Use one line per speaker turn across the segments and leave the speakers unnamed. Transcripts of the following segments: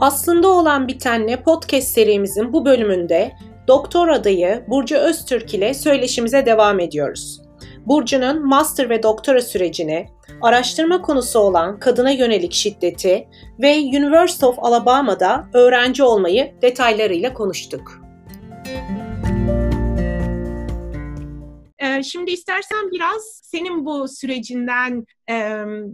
Aslında olan bitenle podcast serimizin bu bölümünde doktor adayı Burcu Öztürk ile söyleşimize devam ediyoruz. Burcu'nun master ve doktora sürecini, araştırma konusu olan kadına yönelik şiddeti ve University of Alabama'da öğrenci olmayı detaylarıyla konuştuk. Ee, şimdi istersen biraz senin bu sürecinden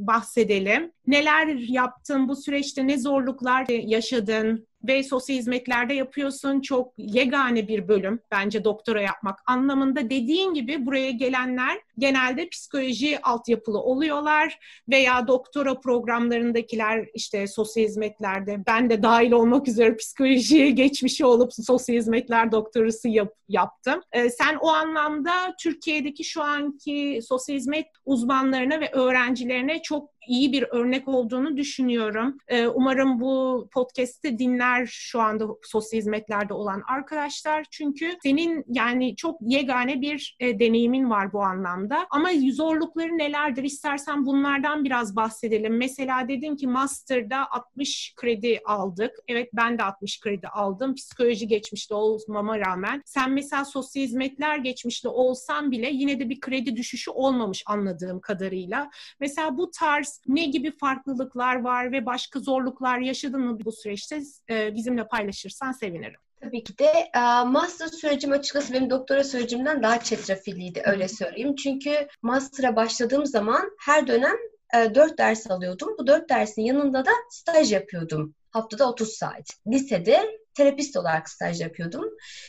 bahsedelim. Neler yaptın bu süreçte, ne zorluklar yaşadın? Ve sosyal hizmetlerde yapıyorsun. Çok yegane bir bölüm bence doktora yapmak anlamında. Dediğin gibi buraya gelenler genelde psikoloji altyapılı oluyorlar veya doktora programlarındakiler işte sosyal hizmetlerde ben de dahil olmak üzere psikolojiye geçmişi olup sosyal hizmetler doktorası yap, yaptım. Ee, sen o anlamda Türkiye'deki şu anki sosyal hizmet uzmanlarına ve öğrencilerine çok iyi bir örnek olduğunu düşünüyorum. Ee, umarım bu podcast'i dinler şu anda sosyal hizmetlerde olan arkadaşlar. Çünkü senin yani çok yegane bir e, deneyimin var bu anlamda. Ama zorlukları nelerdir? İstersen bunlardan biraz bahsedelim. Mesela dedin ki master'da 60 kredi aldık. Evet ben de 60 kredi aldım. Psikoloji geçmişte olmama rağmen. Sen mesela sosyal hizmetler geçmişte olsan bile yine de bir kredi düşüşü olmamış anladığım kadarıyla. Mesela bu tarz ne gibi farklılıklar var ve başka zorluklar yaşadın mı bu süreçte e, bizimle paylaşırsan sevinirim.
Tabii ki de e, master sürecim açıkçası benim doktora sürecimden daha çetrefilliydi öyle söyleyeyim. Çünkü master'a başladığım zaman her dönem e, 4 ders alıyordum. Bu 4 dersin yanında da staj yapıyordum. Haftada 30 saat. Lisede terapist olarak staj yapıyordum.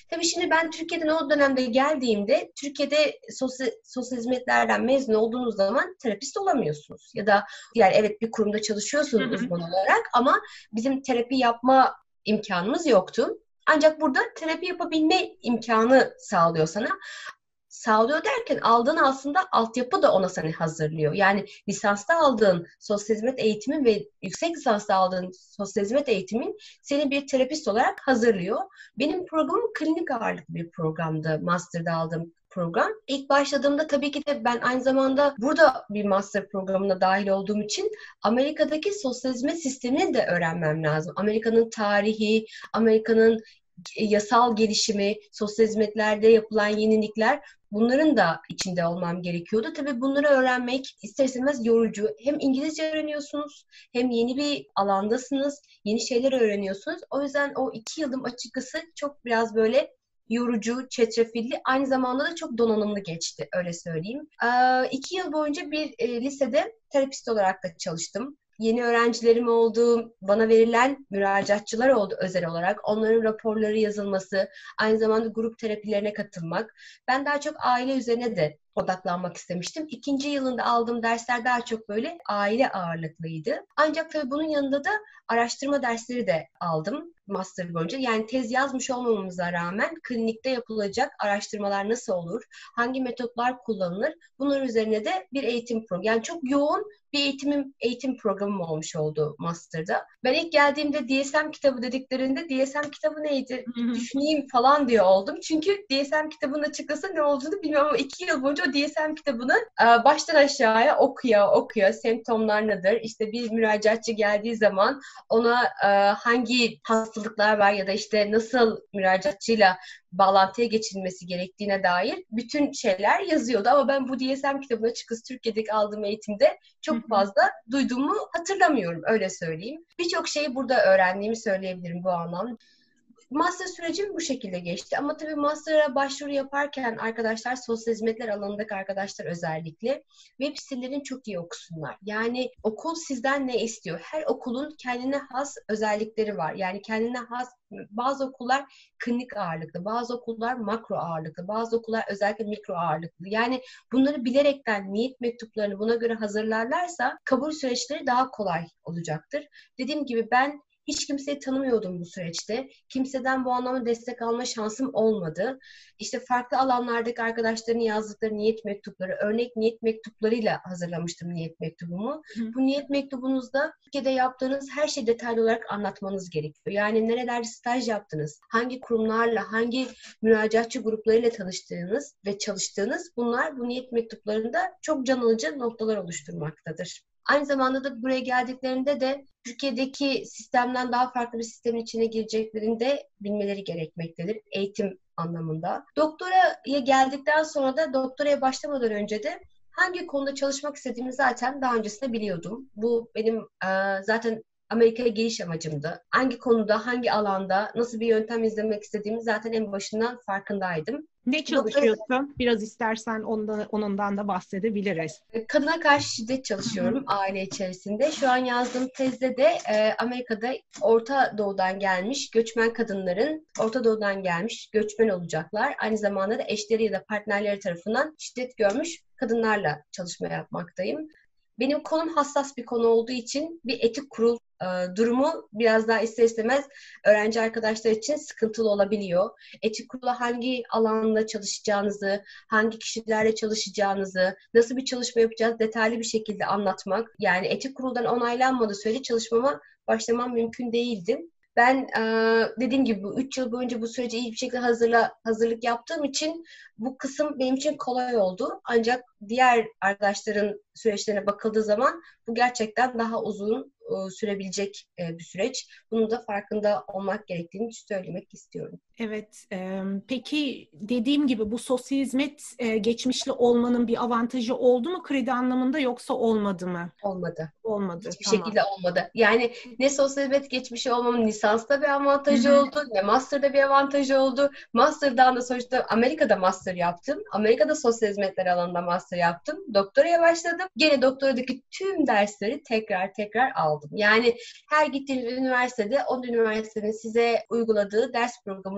Tabii şimdi ben Türkiye'den o dönemde geldiğimde Türkiye'de sosyal, sosyal hizmetlerden mezun olduğunuz zaman terapist olamıyorsunuz. Ya da yani evet bir kurumda çalışıyorsunuz hı hı. uzman olarak ama bizim terapi yapma imkanımız yoktu. Ancak burada terapi yapabilme imkanı sağlıyor sana sağlıyor derken aldığın aslında altyapı da ona seni hazırlıyor. Yani lisansta aldığın sosyal hizmet eğitimin ve yüksek lisansta aldığın sosyal hizmet eğitimin seni bir terapist olarak hazırlıyor. Benim programım klinik ağırlıklı bir programdı master'da aldığım program. İlk başladığımda tabii ki de ben aynı zamanda burada bir master programına dahil olduğum için Amerika'daki sosyal hizmet sistemini de öğrenmem lazım. Amerika'nın tarihi, Amerika'nın yasal gelişimi, sosyal hizmetlerde yapılan yenilikler bunların da içinde olmam gerekiyordu. Tabii bunları öğrenmek ister istemez yorucu. Hem İngilizce öğreniyorsunuz hem yeni bir alandasınız, yeni şeyler öğreniyorsunuz. O yüzden o iki yılım açıkçası çok biraz böyle yorucu, çetrefilli, aynı zamanda da çok donanımlı geçti öyle söyleyeyim. Ee, iki yıl boyunca bir e, lisede terapist olarak da çalıştım yeni öğrencilerim oldu, bana verilen müracaatçılar oldu özel olarak. Onların raporları yazılması, aynı zamanda grup terapilerine katılmak. Ben daha çok aile üzerine de odaklanmak istemiştim. İkinci yılında aldığım dersler daha çok böyle aile ağırlıklıydı. Ancak tabii bunun yanında da araştırma dersleri de aldım master boyunca. Yani tez yazmış olmamamıza rağmen klinikte yapılacak araştırmalar nasıl olur, hangi metotlar kullanılır bunlar üzerine de bir eğitim programı. Yani çok yoğun bir eğitimim, eğitim programım olmuş oldu master'da. Ben ilk geldiğimde DSM kitabı dediklerinde DSM kitabı neydi düşüneyim falan diye oldum. Çünkü DSM kitabının açıkçası ne olduğunu bilmiyorum ama iki yıl boyunca o DSM kitabını e, baştan aşağıya okuyor, okuyor. Semptomlar nedir? İşte bir müracaatçı geldiği zaman ona e, hangi hastalıklar var ya da işte nasıl müracaatçıyla bağlantıya geçilmesi gerektiğine dair bütün şeyler yazıyordu. Ama ben bu DSM kitabını açıkçası Türkiye'deki aldığım eğitimde çok fazla duyduğumu hatırlamıyorum öyle söyleyeyim. Birçok şeyi burada öğrendiğimi söyleyebilirim bu anlamda master sürecim bu şekilde geçti. Ama tabii master'a başvuru yaparken arkadaşlar sosyal hizmetler alanındaki arkadaşlar özellikle web sitelerini çok iyi okusunlar. Yani okul sizden ne istiyor? Her okulun kendine has özellikleri var. Yani kendine has bazı okullar klinik ağırlıklı, bazı okullar makro ağırlıklı, bazı okullar özellikle mikro ağırlıklı. Yani bunları bilerekten niyet mektuplarını buna göre hazırlarlarsa kabul süreçleri daha kolay olacaktır. Dediğim gibi ben hiç kimseyi tanımıyordum bu süreçte. Kimseden bu anlamda destek alma şansım olmadı. İşte farklı alanlardaki arkadaşların yazdıkları niyet mektupları, örnek niyet mektuplarıyla hazırlamıştım niyet mektubumu. Hı. Bu niyet mektubunuzda Türkiye'de yaptığınız her şeyi detaylı olarak anlatmanız gerekiyor. Yani nerelerde staj yaptınız, hangi kurumlarla, hangi müracaatçı gruplarıyla tanıştığınız ve çalıştığınız bunlar bu niyet mektuplarında çok can alıcı noktalar oluşturmaktadır. Aynı zamanda da buraya geldiklerinde de Türkiye'deki sistemden daha farklı bir sistemin içine gireceklerini de bilmeleri gerekmektedir. Eğitim anlamında. Doktoraya geldikten sonra da doktoraya başlamadan önce de hangi konuda çalışmak istediğimi zaten daha öncesinde biliyordum. Bu benim e, zaten Amerika'ya geliş amacımdı. Hangi konuda, hangi alanda, nasıl bir yöntem izlemek istediğimi zaten en başından farkındaydım.
Ne çalışıyorsun? Biraz istersen ondan, onundan da bahsedebiliriz.
Kadına karşı şiddet çalışıyorum aile içerisinde. Şu an yazdığım tezde de e, Amerika'da Orta Doğu'dan gelmiş göçmen kadınların Orta Doğu'dan gelmiş göçmen olacaklar. Aynı zamanda da eşleri ya da partnerleri tarafından şiddet görmüş kadınlarla çalışma yapmaktayım. Benim konum hassas bir konu olduğu için bir etik kurul e, durumu biraz daha ister istemez öğrenci arkadaşlar için sıkıntılı olabiliyor. Etik kurula hangi alanda çalışacağınızı, hangi kişilerle çalışacağınızı, nasıl bir çalışma yapacağız detaylı bir şekilde anlatmak. Yani etik kuruldan onaylanmadığı sürece çalışmama başlamam mümkün değildi. Ben e, dediğim gibi bu 3 yıl boyunca bu sürece iyi bir şekilde hazırla, hazırlık yaptığım için bu kısım benim için kolay oldu. Ancak diğer arkadaşların süreçlerine bakıldığı zaman bu gerçekten daha uzun e, sürebilecek e, bir süreç. Bunun da farkında olmak gerektiğini söylemek istiyorum.
Evet. E, peki dediğim gibi bu sosyal hizmet e, geçmişli olmanın bir avantajı oldu mu kredi anlamında yoksa olmadı mı?
Olmadı.
Olmadı.
Hiçbir tamam. şekilde olmadı. Yani ne sosyal hizmet geçmişi olmamın lisansta bir avantajı Hı-hı. oldu ne master'da bir avantajı oldu. Master'dan da sonuçta Amerika'da master yaptım. Amerika'da sosyal hizmetler alanında master yaptım. Doktoraya başladım. Gene doktoradaki tüm dersleri tekrar tekrar aldım. Yani her gittiğiniz üniversitede o üniversitenin size uyguladığı ders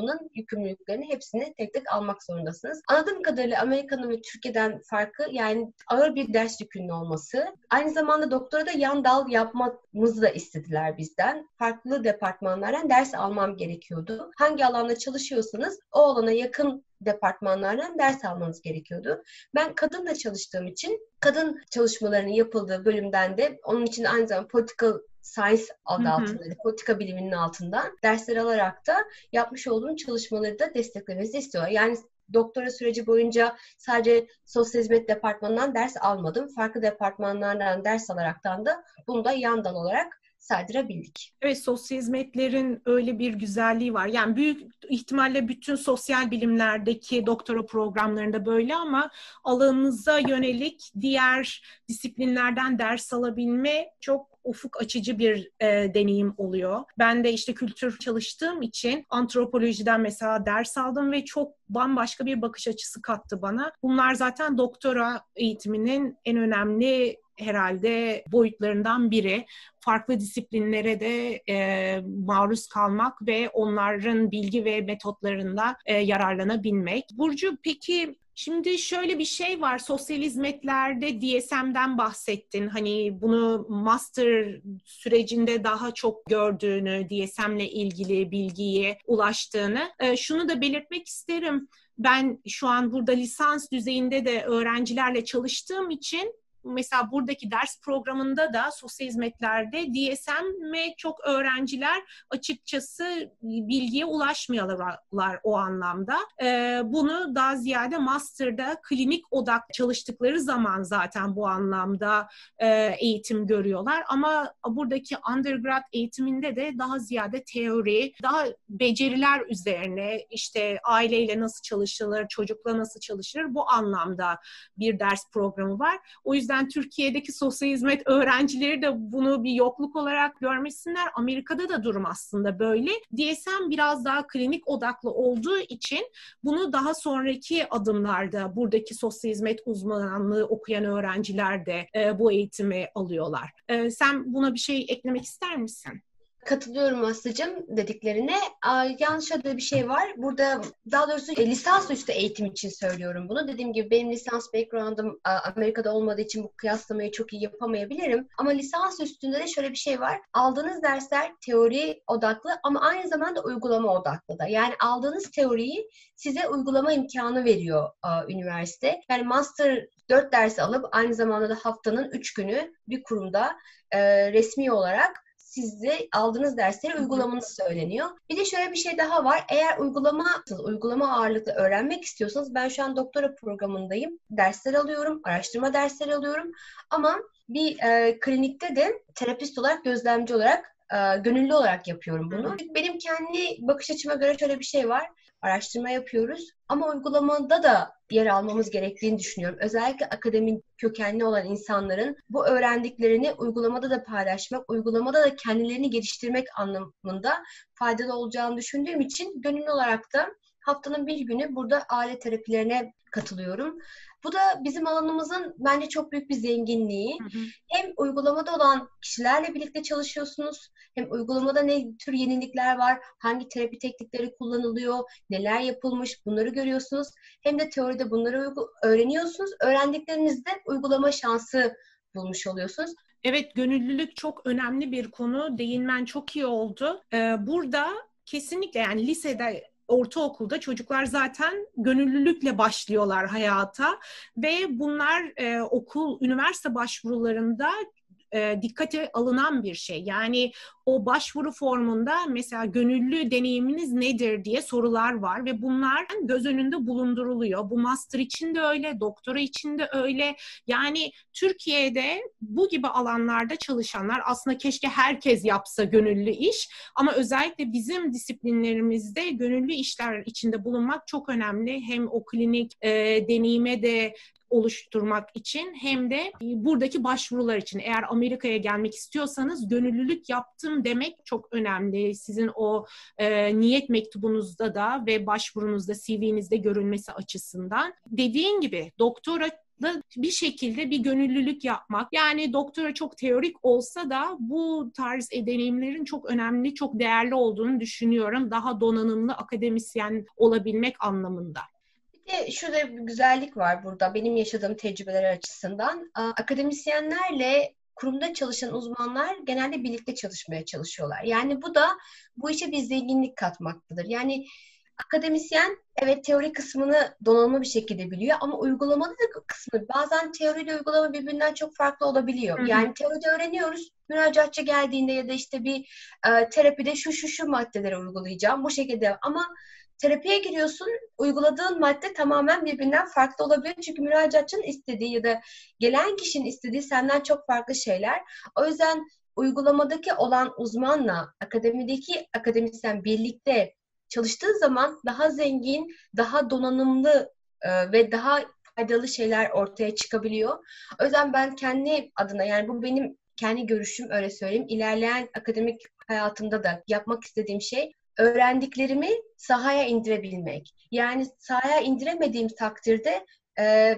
programının yükümlülüklerini hepsini tek tek almak zorundasınız. Anladığım kadarıyla Amerika'nın ve Türkiye'den farkı yani ağır bir ders yükünün olması. Aynı zamanda doktora da yan dal yapmamızı da istediler bizden. Farklı departmanlardan ders almam gerekiyordu. Hangi alanda çalışıyorsanız o alana yakın departmanlardan ders almanız gerekiyordu. Ben kadınla çalıştığım için kadın çalışmalarının yapıldığı bölümden de onun için aynı zamanda political science adı hı hı. altında, politika biliminin altından dersler alarak da yapmış olduğum çalışmaları da desteklemenizi istiyorlar. Yani doktora süreci boyunca sadece sosyal hizmet departmanından ders almadım. Farklı departmanlardan ders alaraktan da bunu da yan dal olarak sardırabildik.
Evet sosyal hizmetlerin öyle bir güzelliği var. Yani büyük ihtimalle bütün sosyal bilimlerdeki doktora programlarında böyle ama alanınıza yönelik diğer disiplinlerden ders alabilme çok ufuk açıcı bir e, deneyim oluyor. Ben de işte kültür çalıştığım için antropolojiden mesela ders aldım ve çok bambaşka bir bakış açısı kattı bana. Bunlar zaten doktora eğitiminin en önemli herhalde boyutlarından biri. Farklı disiplinlere de e, maruz kalmak ve onların bilgi ve metotlarında e, yararlanabilmek. Burcu peki Şimdi şöyle bir şey var. Sosyal hizmetlerde DSM'den bahsettin. Hani bunu master sürecinde daha çok gördüğünü, DSM'le ilgili bilgiye ulaştığını. E, şunu da belirtmek isterim. Ben şu an burada lisans düzeyinde de öğrencilerle çalıştığım için mesela buradaki ders programında da sosyal hizmetlerde DSM ve çok öğrenciler açıkçası bilgiye ulaşmıyorlar o anlamda. Ee, bunu daha ziyade master'da klinik odak çalıştıkları zaman zaten bu anlamda e, eğitim görüyorlar. Ama buradaki undergrad eğitiminde de daha ziyade teori, daha beceriler üzerine işte aileyle nasıl çalışılır, çocukla nasıl çalışılır bu anlamda bir ders programı var. O yüzden yüzden Türkiye'deki sosyal hizmet öğrencileri de bunu bir yokluk olarak görmesinler. Amerika'da da durum aslında böyle. DSM biraz daha klinik odaklı olduğu için bunu daha sonraki adımlarda buradaki sosyal hizmet uzmanlığı okuyan öğrenciler de e, bu eğitimi alıyorlar. E, sen buna bir şey eklemek ister misin?
Katılıyorum Aslı'cığım dediklerine. Yanlış adı bir şey var. Burada daha doğrusu e, lisans üstü eğitim için söylüyorum bunu. Dediğim gibi benim lisans background'ım Amerika'da olmadığı için bu kıyaslamayı çok iyi yapamayabilirim. Ama lisans üstünde de şöyle bir şey var. Aldığınız dersler teori odaklı ama aynı zamanda uygulama odaklı da. Yani aldığınız teoriyi size uygulama imkanı veriyor üniversite. Yani master 4 ders alıp aynı zamanda da haftanın 3 günü bir kurumda e, resmi olarak sizde aldığınız dersleri uygulamanız söyleniyor. Bir de şöyle bir şey daha var. Eğer uygulama uygulama ağırlıklı öğrenmek istiyorsanız ben şu an doktora programındayım. Dersler alıyorum, araştırma dersleri alıyorum. Ama bir e, klinikte de terapist olarak, gözlemci olarak e, gönüllü olarak yapıyorum bunu. Hı. Benim kendi bakış açıma göre şöyle bir şey var. Araştırma yapıyoruz ama uygulamada da yer almamız gerektiğini düşünüyorum. Özellikle akademik kökenli olan insanların bu öğrendiklerini uygulamada da paylaşmak, uygulamada da kendilerini geliştirmek anlamında faydalı olacağını düşündüğüm için gönüllü olarak da haftanın bir günü burada aile terapilerine katılıyorum. Bu da bizim alanımızın bence çok büyük bir zenginliği. Hı hı. Hem uygulamada olan kişilerle birlikte çalışıyorsunuz, hem uygulamada ne tür yenilikler var, hangi terapi teknikleri kullanılıyor, neler yapılmış bunları görüyorsunuz. Hem de teoride bunları öğreniyorsunuz. Öğrendiklerinizde uygulama şansı bulmuş oluyorsunuz.
Evet, gönüllülük çok önemli bir konu. Değinmen çok iyi oldu. Ee, burada kesinlikle yani lisede ortaokulda çocuklar zaten gönüllülükle başlıyorlar hayata ve bunlar e, okul, üniversite başvurularında e, dikkate alınan bir şey. Yani o başvuru formunda mesela gönüllü deneyiminiz nedir diye sorular var ve bunlar göz önünde bulunduruluyor. Bu master için de öyle, doktora için de öyle. Yani Türkiye'de bu gibi alanlarda çalışanlar aslında keşke herkes yapsa gönüllü iş ama özellikle bizim disiplinlerimizde gönüllü işler içinde bulunmak çok önemli. Hem o klinik e, deneyime de oluşturmak için hem de buradaki başvurular için. Eğer Amerika'ya gelmek istiyorsanız gönüllülük yaptım demek çok önemli. Sizin o e, niyet mektubunuzda da ve başvurunuzda CV'nizde görülmesi açısından. Dediğin gibi doktora da bir şekilde bir gönüllülük yapmak. Yani doktora çok teorik olsa da bu tarz deneyimlerin çok önemli, çok değerli olduğunu düşünüyorum. Daha donanımlı akademisyen olabilmek anlamında.
De şurada bir güzellik var burada benim yaşadığım tecrübeler açısından. Akademisyenlerle kurumda çalışan uzmanlar genelde birlikte çalışmaya çalışıyorlar. Yani bu da bu işe bir zenginlik katmaktadır. Yani akademisyen evet teori kısmını donanımlı bir şekilde biliyor ama uygulamalı kısmı bazen teori ile uygulama birbirinden çok farklı olabiliyor. Hı-hı. Yani teoride öğreniyoruz. Müracaatçı geldiğinde ya da işte bir e, terapide şu şu şu maddeleri uygulayacağım bu şekilde ama terapiye giriyorsun, uyguladığın madde tamamen birbirinden farklı olabilir. Çünkü müracaatçının istediği ya da gelen kişinin istediği senden çok farklı şeyler. O yüzden uygulamadaki olan uzmanla akademideki akademisyen birlikte çalıştığı zaman daha zengin, daha donanımlı e, ve daha faydalı şeyler ortaya çıkabiliyor. O yüzden ben kendi adına yani bu benim kendi görüşüm öyle söyleyeyim. İlerleyen akademik hayatımda da yapmak istediğim şey öğrendiklerimi sahaya indirebilmek. Yani sahaya indiremediğim takdirde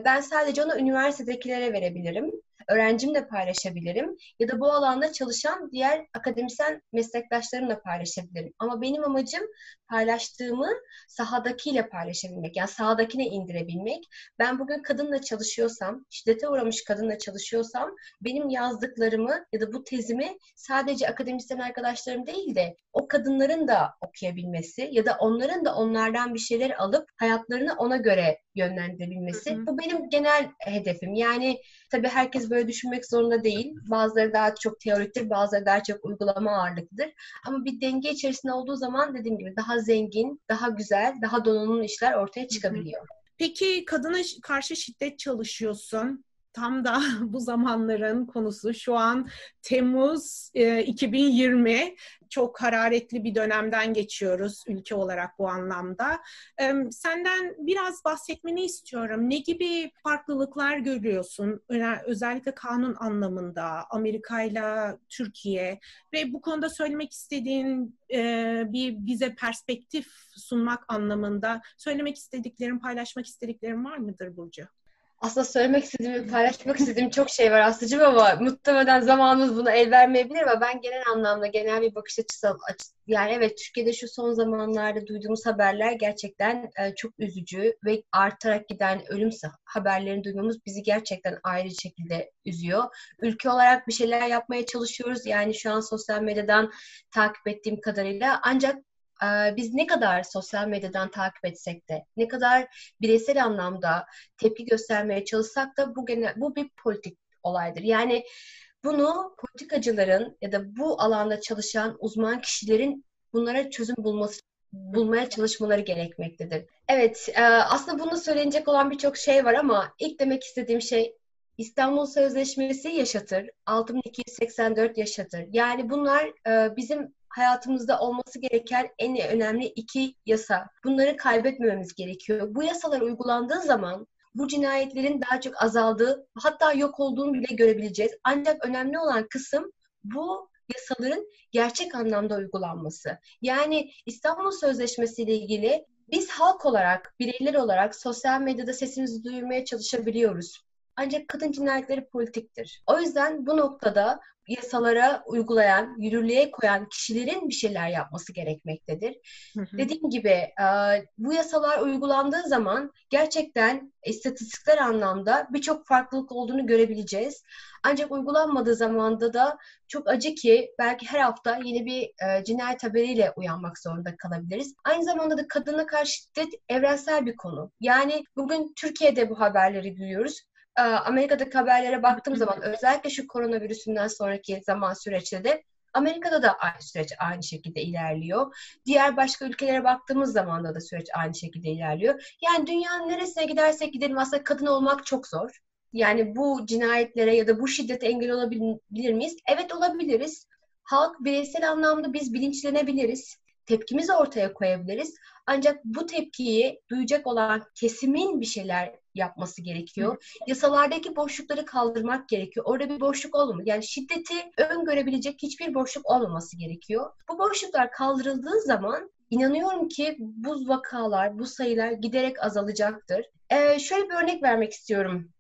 ben sadece onu üniversitedekilere verebilirim öğrencimle paylaşabilirim ya da bu alanda çalışan diğer akademisyen meslektaşlarımla paylaşabilirim. Ama benim amacım paylaştığımı sahadakiyle paylaşabilmek. Yani sahadakine indirebilmek. Ben bugün kadınla çalışıyorsam, şiddete uğramış kadınla çalışıyorsam benim yazdıklarımı ya da bu tezimi sadece akademisyen arkadaşlarım değil de o kadınların da okuyabilmesi ya da onların da onlardan bir şeyler alıp hayatlarını ona göre yönlendirebilmesi. Hı hı. Bu benim genel hedefim. Yani tabii herkes böyle düşünmek zorunda değil. Bazıları daha çok teoriktir, bazıları daha çok uygulama ağırlıklıdır. Ama bir denge içerisinde olduğu zaman dediğim gibi daha zengin, daha güzel, daha donanımlı işler ortaya çıkabiliyor. Hı hı.
Peki kadına karşı şiddet çalışıyorsun tam da bu zamanların konusu. Şu an Temmuz e, 2020 çok hararetli bir dönemden geçiyoruz ülke olarak bu anlamda. E, senden biraz bahsetmeni istiyorum. Ne gibi farklılıklar görüyorsun? Özellikle kanun anlamında Amerika ile Türkiye ve bu konuda söylemek istediğin e, bir bize perspektif sunmak anlamında söylemek istediklerin, paylaşmak istediklerin var mıdır Burcu?
Aslında söylemek istediğim, paylaşmak istediğim çok şey var Aslıcığım ama muhtemelen zamanımız buna el vermeyebilir ama ben genel anlamda genel bir bakış açısı yani evet Türkiye'de şu son zamanlarda duyduğumuz haberler gerçekten e, çok üzücü ve artarak giden ölüm haberlerini duymamız bizi gerçekten ayrı şekilde üzüyor. Ülke olarak bir şeyler yapmaya çalışıyoruz. Yani şu an sosyal medyadan takip ettiğim kadarıyla ancak biz ne kadar sosyal medyadan takip etsek de, ne kadar bireysel anlamda tepki göstermeye çalışsak da bu genel, bu bir politik olaydır. Yani bunu politikacıların ya da bu alanda çalışan uzman kişilerin bunlara çözüm bulması bulmaya çalışmaları gerekmektedir. Evet, aslında bunu söylenecek olan birçok şey var ama ilk demek istediğim şey İstanbul Sözleşmesi yaşatır, 6284 yaşatır. Yani bunlar bizim hayatımızda olması gereken en önemli iki yasa. Bunları kaybetmememiz gerekiyor. Bu yasalar uygulandığı zaman bu cinayetlerin daha çok azaldığı, hatta yok olduğunu bile görebileceğiz. Ancak önemli olan kısım bu yasaların gerçek anlamda uygulanması. Yani İstanbul Sözleşmesi ile ilgili biz halk olarak, bireyler olarak sosyal medyada sesimizi duyurmaya çalışabiliyoruz. Ancak kadın cinayetleri politiktir. O yüzden bu noktada yasalara uygulayan, yürürlüğe koyan kişilerin bir şeyler yapması gerekmektedir. Hı hı. Dediğim gibi e, bu yasalar uygulandığı zaman gerçekten istatistikler anlamda birçok farklılık olduğunu görebileceğiz. Ancak uygulanmadığı zamanda da çok acı ki belki her hafta yeni bir e, cinayet haberiyle uyanmak zorunda kalabiliriz. Aynı zamanda da kadına karşı şiddet evrensel bir konu. Yani bugün Türkiye'de bu haberleri duyuyoruz. Ee, Amerika'daki haberlere baktığım zaman özellikle şu koronavirüsünden sonraki zaman süreçte de Amerika'da da aynı süreç aynı şekilde ilerliyor. Diğer başka ülkelere baktığımız zaman da, da süreç aynı şekilde ilerliyor. Yani dünyanın neresine gidersek gidelim aslında kadın olmak çok zor. Yani bu cinayetlere ya da bu şiddete engel olabilir miyiz? Evet olabiliriz. Halk bireysel anlamda biz bilinçlenebiliriz. Tepkimizi ortaya koyabiliriz. Ancak bu tepkiyi duyacak olan kesimin bir şeyler yapması gerekiyor. Yasalardaki boşlukları kaldırmak gerekiyor. Orada bir boşluk olmuyor. Yani şiddeti öngörebilecek hiçbir boşluk olmaması gerekiyor. Bu boşluklar kaldırıldığı zaman inanıyorum ki bu vakalar, bu sayılar giderek azalacaktır. Ee, şöyle bir örnek vermek istiyorum.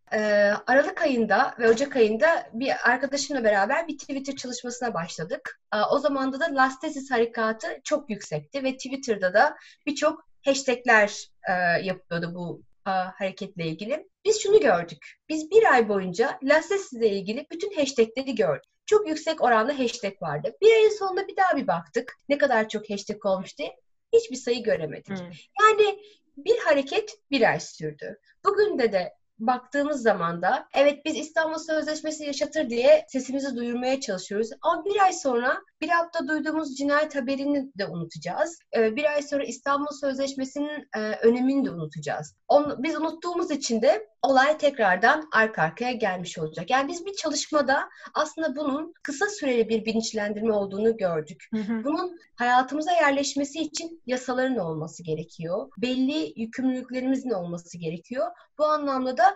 Aralık ayında ve Ocak ayında bir arkadaşımla beraber bir Twitter çalışmasına başladık. O zamanda da Last harekatı çok yüksekti ve Twitter'da da birçok hashtagler e, yapıyordu bu hareketle ilgili. Biz şunu gördük. Biz bir ay boyunca Lasses ile ilgili bütün hashtagleri gördük. Çok yüksek oranda hashtag vardı. Bir ayın sonunda bir daha bir baktık. Ne kadar çok hashtag olmuş diye. Hiçbir sayı göremedik. Hmm. Yani bir hareket bir ay sürdü. Bugün de de baktığımız zaman da evet biz İstanbul Sözleşmesi yaşatır diye sesimizi duyurmaya çalışıyoruz. Ama bir ay sonra bir hafta duyduğumuz cinayet haberini de unutacağız. Ee, bir ay sonra İstanbul Sözleşmesi'nin e, önemini de unutacağız. biz unuttuğumuz için de olay tekrardan arka arkaya gelmiş olacak. Yani biz bir çalışmada aslında bunun kısa süreli bir bilinçlendirme olduğunu gördük. Hı hı. Bunun hayatımıza yerleşmesi için yasaların olması gerekiyor. Belli yükümlülüklerimizin olması gerekiyor. Bu anlamda da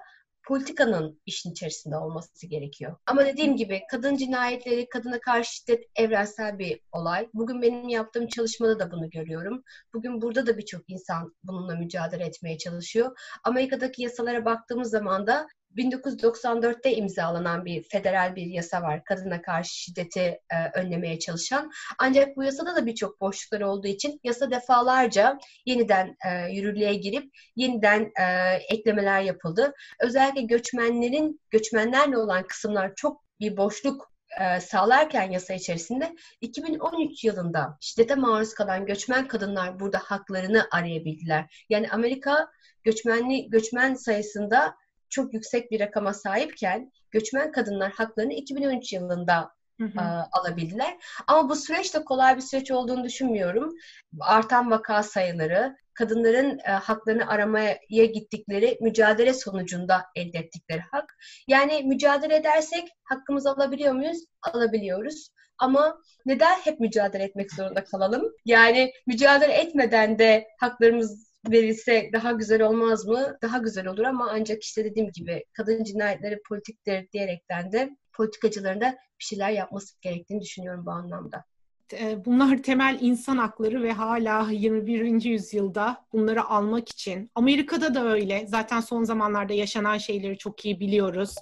politikanın işin içerisinde olması gerekiyor. Ama dediğim gibi kadın cinayetleri, kadına karşı şiddet evrensel bir olay. Bugün benim yaptığım çalışmada da bunu görüyorum. Bugün burada da birçok insan bununla mücadele etmeye çalışıyor. Amerika'daki yasalara baktığımız zaman da 1994'te imzalanan bir federal bir yasa var. Kadına karşı şiddeti e, önlemeye çalışan. Ancak bu yasada da birçok boşluklar olduğu için yasa defalarca yeniden e, yürürlüğe girip yeniden e, eklemeler yapıldı. Özellikle göçmenlerin göçmenlerle olan kısımlar çok bir boşluk e, sağlarken yasa içerisinde 2013 yılında şiddete maruz kalan göçmen kadınlar burada haklarını arayabildiler. Yani Amerika göçmenli göçmen sayısında çok yüksek bir rakama sahipken göçmen kadınlar haklarını 2013 yılında Hı hı. alabildiler. Ama bu süreç de kolay bir süreç olduğunu düşünmüyorum. Artan vaka sayıları, kadınların haklarını aramaya gittikleri mücadele sonucunda elde ettikleri hak. Yani mücadele edersek hakkımızı alabiliyor muyuz? Alabiliyoruz. Ama neden hep mücadele etmek zorunda kalalım? Yani mücadele etmeden de haklarımız verilse daha güzel olmaz mı? Daha güzel olur ama ancak işte dediğim gibi kadın cinayetleri politiktir diyerekten de politikacıların da bir şeyler yapması gerektiğini düşünüyorum bu anlamda.
E, bunlar temel insan hakları ve hala 21. yüzyılda bunları almak için. Amerika'da da öyle. Zaten son zamanlarda yaşanan şeyleri çok iyi biliyoruz.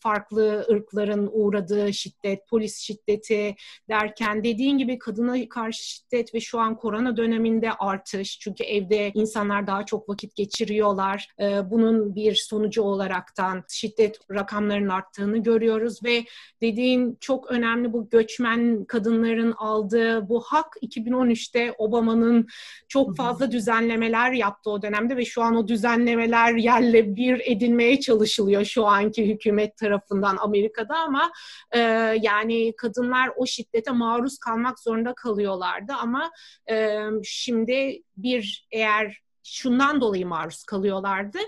Farklı ırkların uğradığı şiddet, polis şiddeti derken dediğin gibi kadına karşı şiddet ve şu an korona döneminde artış. Çünkü evde insanlar daha çok vakit geçiriyorlar. Bunun bir sonucu olaraktan şiddet rakamlarının arttığını görüyoruz ve dediğin çok önemli bu göçmen kadınların aldığı bu hak 2013'te Obama'nın çok fazla düzenlemeler yaptığı o dönemde ve şu an o düzenlemeler yerle bir edilmeye çalışılıyor şu anki hükümet tarafından Amerika'da ama e, yani kadınlar o şiddete maruz kalmak zorunda kalıyorlardı ama e, şimdi bir eğer şundan dolayı maruz kalıyorlardı.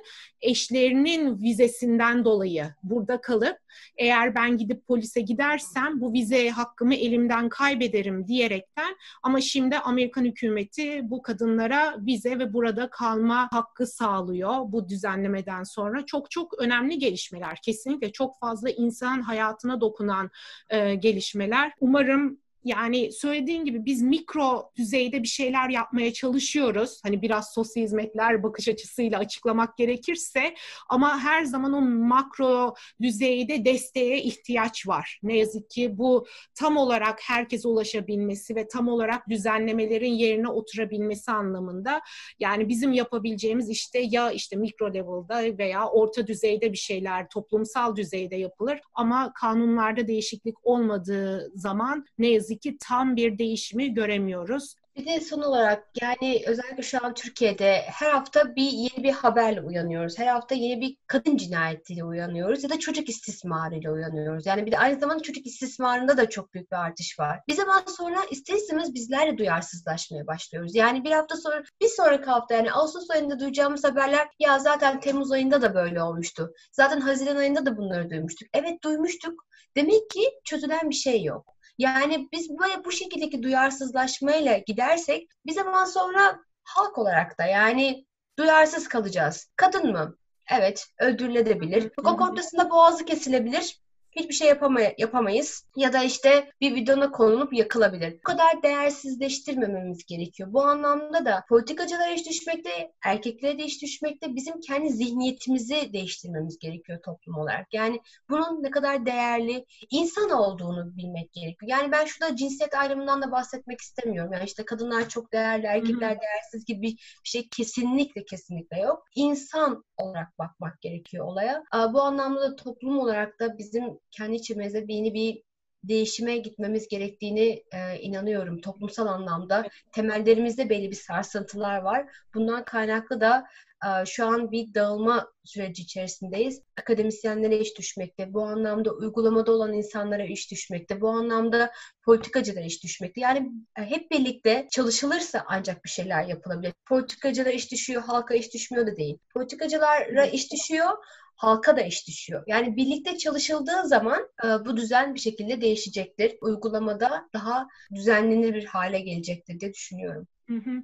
Eşlerinin vizesinden dolayı burada kalıp eğer ben gidip polise gidersem bu vize hakkımı elimden kaybederim diyerekten ama şimdi Amerikan hükümeti bu kadınlara vize ve burada kalma hakkı sağlıyor bu düzenlemeden sonra. Çok çok önemli gelişmeler kesinlikle çok fazla insan hayatına dokunan e, gelişmeler. Umarım yani söylediğin gibi biz mikro düzeyde bir şeyler yapmaya çalışıyoruz. Hani biraz sosyal hizmetler bakış açısıyla açıklamak gerekirse ama her zaman o makro düzeyde desteğe ihtiyaç var. Ne yazık ki bu tam olarak herkese ulaşabilmesi ve tam olarak düzenlemelerin yerine oturabilmesi anlamında yani bizim yapabileceğimiz işte ya işte mikro level'da veya orta düzeyde bir şeyler toplumsal düzeyde yapılır ama kanunlarda değişiklik olmadığı zaman ne yazık ki tam bir değişimi göremiyoruz.
Bir de son olarak yani özellikle şu an Türkiye'de her hafta bir yeni bir haberle uyanıyoruz. Her hafta yeni bir kadın cinayetiyle uyanıyoruz ya da çocuk istismarıyla uyanıyoruz. Yani bir de aynı zamanda çocuk istismarında da çok büyük bir artış var. Bir zaman sonra ister istemez bizler de duyarsızlaşmaya başlıyoruz. Yani bir hafta sonra bir sonraki hafta yani Ağustos ayında duyacağımız haberler ya zaten Temmuz ayında da böyle olmuştu. Zaten Haziran ayında da bunları duymuştuk. Evet duymuştuk. Demek ki çözülen bir şey yok. Yani biz böyle bu şekildeki duyarsızlaşmayla gidersek bir zaman sonra halk olarak da yani duyarsız kalacağız. Kadın mı? Evet, öldürülebilir. Hukuk ortasında boğazı kesilebilir hiçbir şey yapamay yapamayız. Ya da işte bir videona konulup yakılabilir. Bu kadar değersizleştirmememiz gerekiyor. Bu anlamda da politikacılara iş düşmekte, erkeklere de iş düşmekte bizim kendi zihniyetimizi değiştirmemiz gerekiyor toplum olarak. Yani bunun ne kadar değerli insan olduğunu bilmek gerekiyor. Yani ben şurada cinsiyet ayrımından da bahsetmek istemiyorum. Yani işte kadınlar çok değerli, erkekler Hı-hı. değersiz gibi bir şey kesinlikle kesinlikle yok. İnsan olarak bakmak gerekiyor olaya. Bu anlamda da toplum olarak da bizim kendi içimizde yeni bir değişime gitmemiz gerektiğini e, inanıyorum toplumsal anlamda. Temellerimizde belli bir sarsıntılar var. Bundan kaynaklı da e, şu an bir dağılma süreci içerisindeyiz. Akademisyenlere iş düşmekte, bu anlamda uygulamada olan insanlara iş düşmekte, bu anlamda politikacılara iş düşmekte. Yani e, hep birlikte çalışılırsa ancak bir şeyler yapılabilir. Politikacılara iş düşüyor, halka iş düşmüyor da değil. Politikacılara iş düşüyor halka da iş düşüyor. Yani birlikte çalışıldığı zaman e, bu düzen bir şekilde değişecektir. Uygulamada daha düzenlenir bir hale gelecektir diye düşünüyorum. Hı hı.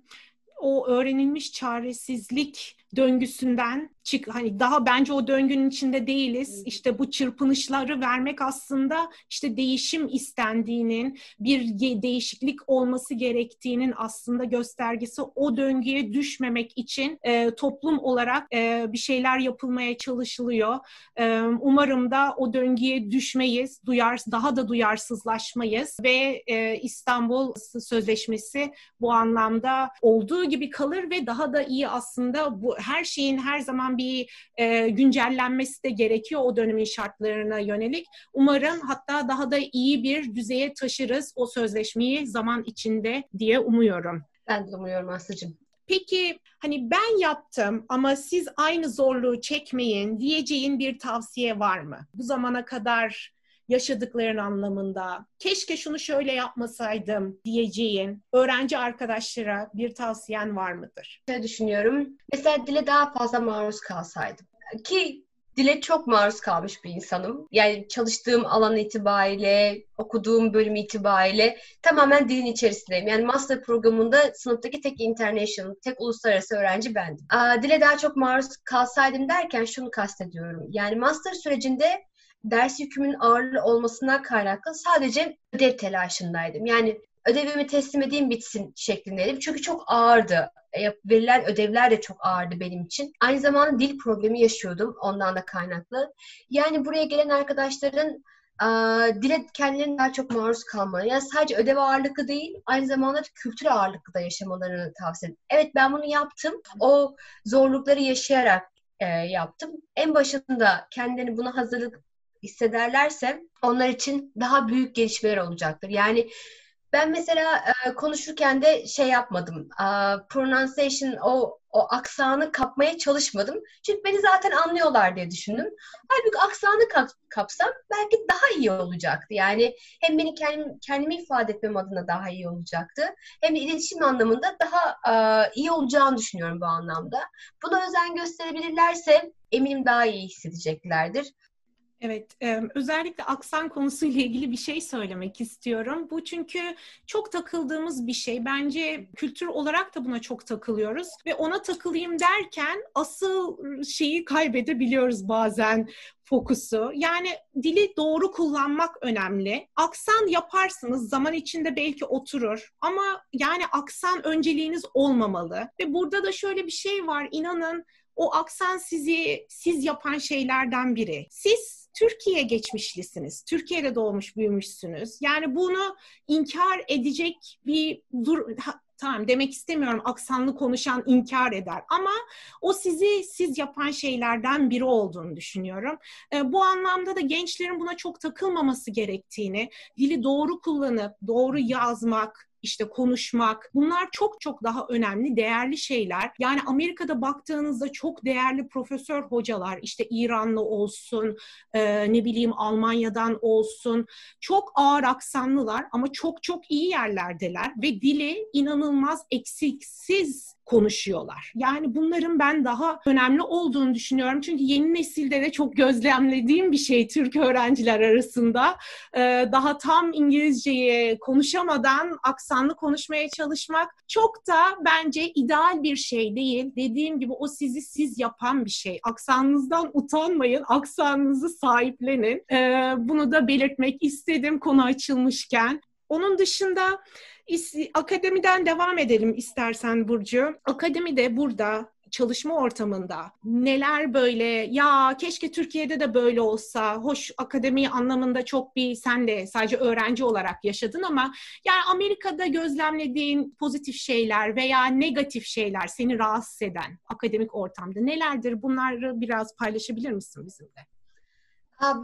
O öğrenilmiş çaresizlik döngüsünden çık hani daha bence o döngünün içinde değiliz. İşte bu çırpınışları vermek aslında işte değişim istendiğinin, bir değişiklik olması gerektiğinin aslında göstergesi. O döngüye düşmemek için e, toplum olarak e, bir şeyler yapılmaya çalışılıyor. E, umarım da o döngüye düşmeyiz, duyar daha da duyarsızlaşmayız ve e, İstanbul Sözleşmesi bu anlamda olduğu gibi kalır ve daha da iyi aslında bu her şeyin her zaman bir e, güncellenmesi de gerekiyor o dönemin şartlarına yönelik. Umarım hatta daha da iyi bir düzeye taşırız o sözleşmeyi zaman içinde diye umuyorum.
Ben de umuyorum Aslı'cığım.
Peki hani ben yaptım ama siz aynı zorluğu çekmeyin diyeceğin bir tavsiye var mı? Bu zamana kadar yaşadıkların anlamında keşke şunu şöyle yapmasaydım diyeceğin öğrenci arkadaşlara bir tavsiyen var mıdır?
Ne düşünüyorum? Mesela dile daha fazla maruz kalsaydım. Ki dile çok maruz kalmış bir insanım. Yani çalıştığım alan itibariyle, okuduğum bölüm itibariyle tamamen dilin içerisindeyim. Yani master programında sınıftaki tek international, tek uluslararası öğrenci bendim. Aa, dile daha çok maruz kalsaydım derken şunu kastediyorum. Yani master sürecinde ders yükümün ağır olmasına kaynaklı sadece ödev telaşındaydım. Yani ödevimi teslim edeyim bitsin şeklindeydim. Çünkü çok ağırdı. E, verilen ödevler de çok ağırdı benim için. Aynı zamanda dil problemi yaşıyordum ondan da kaynaklı. Yani buraya gelen arkadaşların dile kendilerine daha çok maruz kalmaları. Yani sadece ödev ağırlıklı değil, aynı zamanda kültür ağırlıklı da yaşamalarını tavsiye ederim. Evet ben bunu yaptım. O zorlukları yaşayarak e, yaptım. En başında kendilerini buna hazırlık hissederlerse onlar için daha büyük gelişmeler olacaktır. Yani ben mesela e, konuşurken de şey yapmadım. E, pronunciation o o aksanı kapmaya çalışmadım. Çünkü beni zaten anlıyorlar diye düşündüm. Halbuki aksanı kap, kapsam belki daha iyi olacaktı. Yani hem beni kendim, kendimi ifade etmem adına daha iyi olacaktı. Hem de iletişim anlamında daha e, iyi olacağını düşünüyorum bu anlamda. Buna özen gösterebilirlerse eminim daha iyi hissedeceklerdir.
Evet, özellikle aksan konusuyla ilgili bir şey söylemek istiyorum. Bu çünkü çok takıldığımız bir şey. Bence kültür olarak da buna çok takılıyoruz ve ona takılayım derken asıl şeyi kaybedebiliyoruz bazen fokusu. Yani dili doğru kullanmak önemli. Aksan yaparsınız, zaman içinde belki oturur ama yani aksan önceliğiniz olmamalı. Ve burada da şöyle bir şey var, inanın o aksan sizi siz yapan şeylerden biri. Siz Türkiye geçmişlisiniz. Türkiye'de doğmuş büyümüşsünüz. Yani bunu inkar edecek bir dur ha, tamam demek istemiyorum aksanlı konuşan inkar eder ama o sizi siz yapan şeylerden biri olduğunu düşünüyorum. E, bu anlamda da gençlerin buna çok takılmaması gerektiğini, dili doğru kullanıp doğru yazmak, işte konuşmak bunlar çok çok daha önemli, değerli şeyler. Yani Amerika'da baktığınızda çok değerli profesör hocalar işte İranlı olsun, e, ne bileyim Almanya'dan olsun çok ağır aksanlılar ama çok çok iyi yerlerdeler ve dili inanılmaz eksiksiz konuşuyorlar. Yani bunların ben daha önemli olduğunu düşünüyorum. Çünkü yeni nesilde de çok gözlemlediğim bir şey Türk öğrenciler arasında. Ee, daha tam İngilizceyi konuşamadan aksanlı konuşmaya çalışmak çok da bence ideal bir şey değil. Dediğim gibi o sizi siz yapan bir şey. Aksanınızdan utanmayın, aksanınızı sahiplenin. Ee, bunu da belirtmek istedim konu açılmışken. Onun dışında akademiden devam edelim istersen Burcu. Akademide burada çalışma ortamında neler böyle ya keşke Türkiye'de de böyle olsa hoş akademi anlamında çok bir sen de sadece öğrenci olarak yaşadın ama yani Amerika'da gözlemlediğin pozitif şeyler veya negatif şeyler seni rahatsız eden akademik ortamda nelerdir bunları biraz paylaşabilir misin bizimle?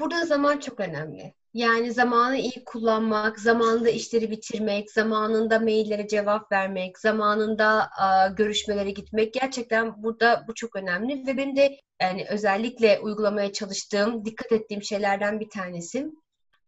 Burada zaman çok önemli. Yani zamanı iyi kullanmak, zamanında işleri bitirmek, zamanında maillere cevap vermek, zamanında a, görüşmelere gitmek gerçekten burada bu çok önemli ve benim de yani özellikle uygulamaya çalıştığım, dikkat ettiğim şeylerden bir tanesi.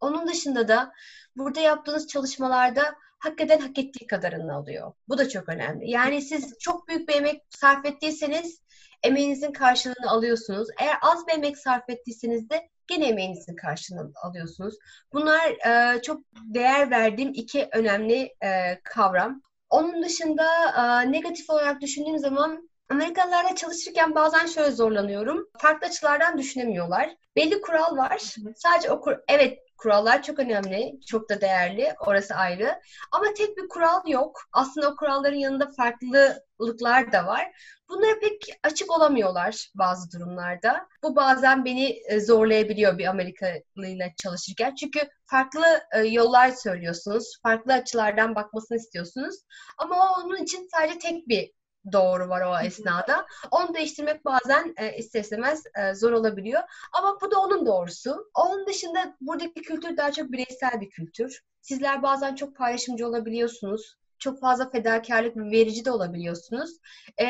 Onun dışında da burada yaptığınız çalışmalarda hakikaten hak ettiği kadarını alıyor. Bu da çok önemli. Yani siz çok büyük bir emek sarf ettiyseniz emeğinizin karşılığını alıyorsunuz. Eğer az bir emek sarf ettiyseniz de gene emeğinizin karşılığını alıyorsunuz. Bunlar e, çok değer verdiğim iki önemli e, kavram. Onun dışında e, negatif olarak düşündüğüm zaman Amerikalılarla çalışırken bazen şöyle zorlanıyorum. Farklı açılardan düşünemiyorlar. Belli kural var. Sadece o kur evet Kurallar çok önemli, çok da değerli, orası ayrı. Ama tek bir kural yok. Aslında o kuralların yanında farklılıklar da var. Bunlara pek açık olamıyorlar bazı durumlarda. Bu bazen beni e, zorlayabiliyor bir Amerikalıyla çalışırken. Çünkü farklı e, yollar söylüyorsunuz, farklı açılardan bakmasını istiyorsunuz. Ama onun için sadece tek bir doğru var o esnada. Onu değiştirmek bazen e, ister istemez e, zor olabiliyor. Ama bu da onun doğrusu. Onun dışında buradaki kültür daha çok bireysel bir kültür. Sizler bazen çok paylaşımcı olabiliyorsunuz çok fazla fedakarlık ve verici de olabiliyorsunuz. E,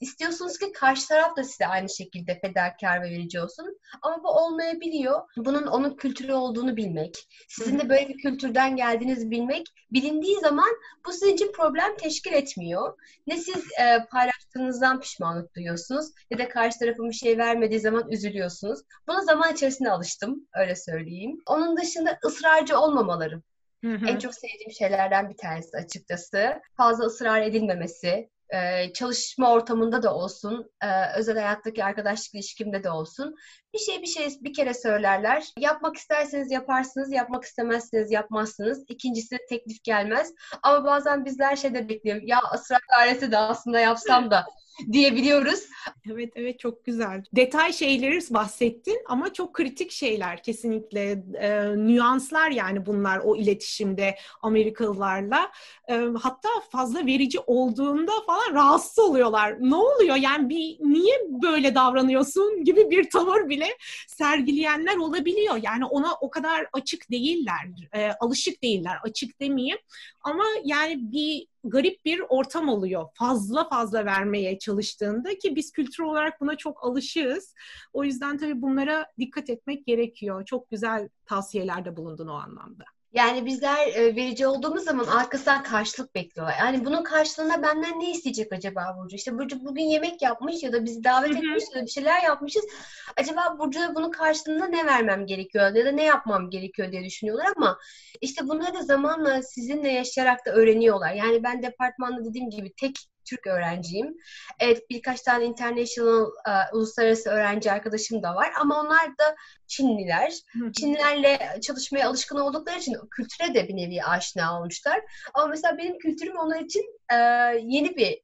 istiyorsunuz ki karşı taraf da size aynı şekilde fedakar ve verici olsun. Ama bu olmayabiliyor. Bunun onun kültürü olduğunu bilmek, sizin de böyle bir kültürden geldiğinizi bilmek, bilindiği zaman bu sizin için problem teşkil etmiyor. Ne siz e, paylaştığınızdan pişmanlık duyuyorsunuz ne de karşı tarafın bir şey vermediği zaman üzülüyorsunuz. Buna zaman içerisinde alıştım, öyle söyleyeyim. Onun dışında ısrarcı olmamaları. Hı hı. En çok sevdiğim şeylerden bir tanesi açıkçası. Fazla ısrar edilmemesi, e, çalışma ortamında da olsun, e, özel hayattaki arkadaşlık ilişkimde de olsun. Bir şey bir şey bir kere söylerler. Yapmak isterseniz yaparsınız, yapmak istemezseniz yapmazsınız. İkincisi teklif gelmez. Ama bazen bizler şeyde bekliyorum. Ya ısrar gayreti de aslında yapsam da diyebiliyoruz.
Evet evet çok güzel. Detay şeyleri bahsettin ama çok kritik şeyler kesinlikle e, nüanslar yani bunlar o iletişimde Amerikalılarla. E, hatta fazla verici olduğunda falan rahatsız oluyorlar. Ne oluyor yani bir niye böyle davranıyorsun gibi bir tavır bile sergileyenler olabiliyor. Yani ona o kadar açık değiller, e, alışık değiller. Açık demeyeyim ama yani bir garip bir ortam oluyor. Fazla fazla vermeye çalıştığında ki biz kültür olarak buna çok alışığız. O yüzden tabii bunlara dikkat etmek gerekiyor. Çok güzel tavsiyelerde bulundun o anlamda.
Yani bizler e, verici olduğumuz zaman arkasından karşılık bekliyorlar. Yani bunun karşılığında benden ne isteyecek acaba Burcu? İşte Burcu bugün yemek yapmış ya da bizi davet etmiş ya da bir şeyler yapmışız. Acaba Burcu'ya bunun karşılığında ne vermem gerekiyor ya da ne yapmam gerekiyor diye düşünüyorlar ama işte bunları da zamanla sizinle yaşayarak da öğreniyorlar. Yani ben departmanda dediğim gibi tek Türk öğrenciyim. Evet birkaç tane international uh, uluslararası öğrenci arkadaşım da var ama onlar da Çinliler. Çinlilerle çalışmaya alışkın oldukları için kültüre de bir nevi aşina olmuşlar. Ama mesela benim kültürüm onlar için uh, yeni bir e,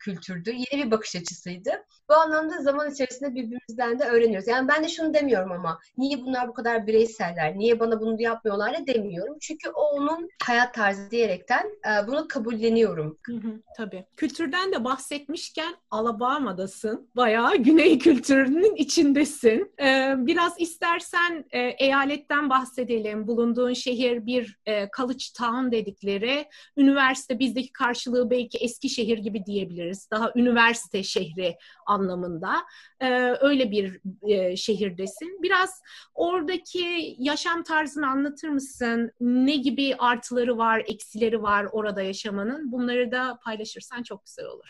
kültürdü. Yeni bir bakış açısıydı. Bu anlamda zaman içerisinde birbirimizden de öğreniyoruz. Yani ben de şunu demiyorum ama niye bunlar bu kadar bireyseller, niye bana bunu yapmıyorlar da demiyorum. Çünkü o onun hayat tarzı diyerekten e, bunu kabulleniyorum.
Hı hı, tabii. Kültürden de bahsetmişken Alabama'dasın. Bayağı güney kültürünün içindesin. Ee, biraz istersen e, eyaletten bahsedelim. Bulunduğun şehir bir e, college town dedikleri. Üniversite bizdeki karşılığı belki Eskişehir gibi diyebiliriz. Daha üniversite şehri anlamında e, öyle bir e, şehirdesin. Biraz oradaki yaşam tarzını anlatır mısın? Ne gibi artıları var, eksileri var orada yaşamanın? Bunları da paylaşırsan çok güzel olur.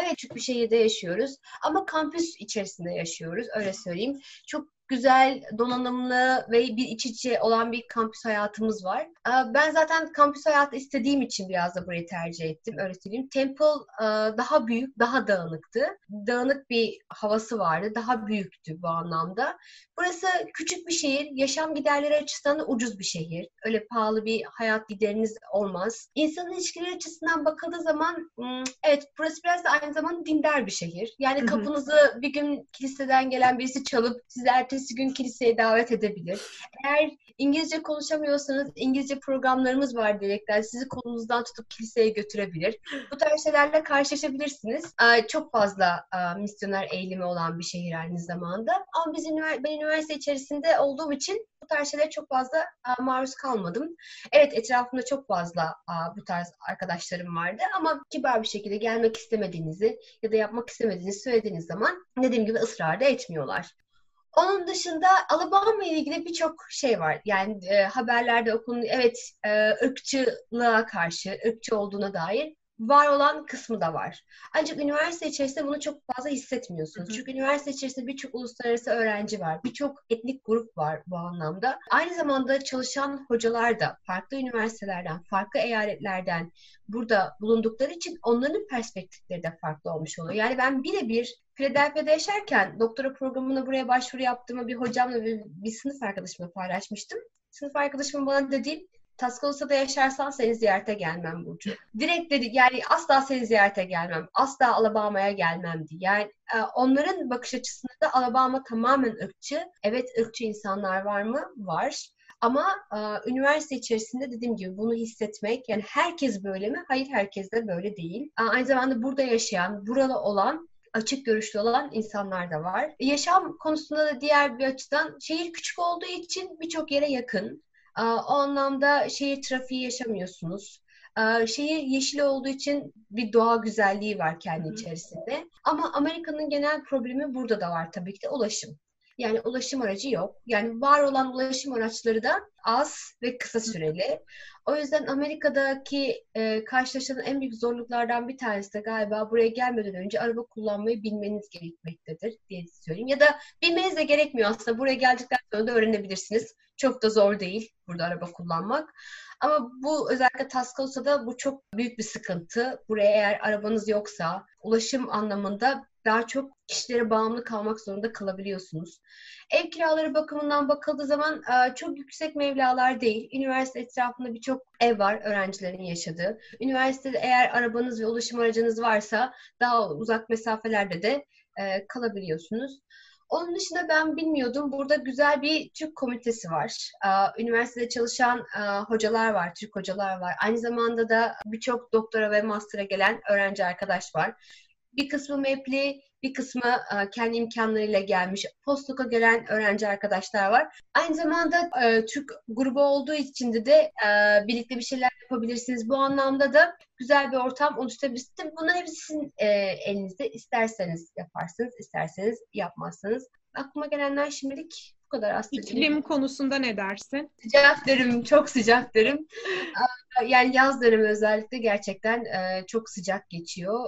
Evet, küçük bir şehirde yaşıyoruz ama kampüs içerisinde yaşıyoruz, öyle söyleyeyim. Çok güzel, donanımlı ve bir iç içe olan bir kampüs hayatımız var. Ee, ben zaten kampüs hayatı istediğim için biraz da burayı tercih ettim, öyle söyleyeyim. Temple e, daha büyük, daha dağınıktı. Dağınık bir havası vardı, daha büyüktü bu anlamda. Burası küçük bir şehir, yaşam giderleri açısından da ucuz bir şehir. Öyle pahalı bir hayat gideriniz olmaz. İnsan ilişkileri açısından bakıldığı zaman, hmm, evet burası biraz da aynı zamanda dindar bir şehir. Yani kapınızı bir gün kiliseden gelen birisi çalıp sizi ertesi gün kiliseye davet edebilir. Eğer İngilizce konuşamıyorsanız İngilizce programlarımız var diyerekten sizi kolunuzdan tutup kiliseye götürebilir. Bu tarz şeylerle karşılaşabilirsiniz. Çok fazla misyoner eğilimi olan bir şehir aynı zamanda. Ama biz ben üniversite içerisinde olduğum için bu tarz şeylere çok fazla maruz kalmadım. Evet etrafımda çok fazla bu tarz arkadaşlarım vardı ama kibar bir şekilde gelmek istemediğinizi ya da yapmak istemediğinizi söylediğiniz zaman dediğim gibi ısrar da etmiyorlar. Onun dışında Alabama ile ilgili birçok şey var. Yani e, haberlerde okun evet e, ırkçılığa karşı, ırkçı olduğuna dair var olan kısmı da var. Ancak üniversite içerisinde bunu çok fazla hissetmiyorsunuz. Çünkü üniversite içerisinde birçok uluslararası öğrenci var. Birçok etnik grup var bu anlamda. Aynı zamanda çalışan hocalar da farklı üniversitelerden, farklı eyaletlerden burada bulundukları için onların perspektifleri de farklı olmuş oluyor. Yani ben birebir Philadelphia'da yaşarken doktora programına buraya başvuru yaptığımı bir hocamla bir, bir sınıf arkadaşımla paylaşmıştım. Sınıf arkadaşımın bana dediği Tuscaloose'da yaşarsan seni ziyarete gelmem Burcu. Direkt dedi yani asla seni ziyarete gelmem. Asla Alabama'ya gelmem diye. Yani e, onların bakış açısında da Alabama tamamen ırkçı. Evet ırkçı insanlar var mı? Var. Ama e, üniversite içerisinde dediğim gibi bunu hissetmek yani herkes böyle mi? Hayır herkes de böyle değil. E, aynı zamanda burada yaşayan, buralı olan açık görüşlü olan insanlar da var. Yaşam konusunda da diğer bir açıdan şehir küçük olduğu için birçok yere yakın. O anlamda şehir trafiği yaşamıyorsunuz. Şehir yeşil olduğu için bir doğa güzelliği var kendi içerisinde. Ama Amerika'nın genel problemi burada da var tabii ki de ulaşım. Yani ulaşım aracı yok. Yani var olan ulaşım araçları da az ve kısa süreli. O yüzden Amerika'daki e, karşılaşılan en büyük zorluklardan bir tanesi de galiba buraya gelmeden önce araba kullanmayı bilmeniz gerekmektedir diye söyleyeyim. Ya da bilmeniz de gerekmiyor aslında. Buraya geldikten sonra da öğrenebilirsiniz. Çok da zor değil burada araba kullanmak. Ama bu özellikle Tuscaloose'da bu çok büyük bir sıkıntı. Buraya eğer arabanız yoksa ulaşım anlamında daha çok kişilere bağımlı kalmak zorunda kalabiliyorsunuz. Ev kiraları bakımından bakıldığı zaman e, çok yüksek mevlalar değil. Üniversite etrafında birçok ev var öğrencilerin yaşadığı. Üniversitede eğer arabanız ve ulaşım aracınız varsa daha uzak mesafelerde de e, kalabiliyorsunuz. Onun dışında ben bilmiyordum. Burada güzel bir Türk komitesi var. Üniversitede çalışan hocalar var, Türk hocalar var. Aynı zamanda da birçok doktora ve master'a gelen öğrenci arkadaş var. Bir kısmı MEP'li, bir kısmı e, kendi imkanlarıyla gelmiş. Postdoc gelen öğrenci arkadaşlar var. Aynı zamanda e, Türk grubu olduğu için de, de e, birlikte bir şeyler yapabilirsiniz. Bu anlamda da güzel bir ortam oluşturabilirsiniz. Bunların hepsi sizin elinizde. İsterseniz yaparsınız, isterseniz yapmazsınız. Aklıma gelenler şimdilik bu kadar aslında.
İklim konusunda ne dersin?
Sıcak derim, çok sıcak derim. Yani yaz dönemi özellikle gerçekten e, çok sıcak geçiyor.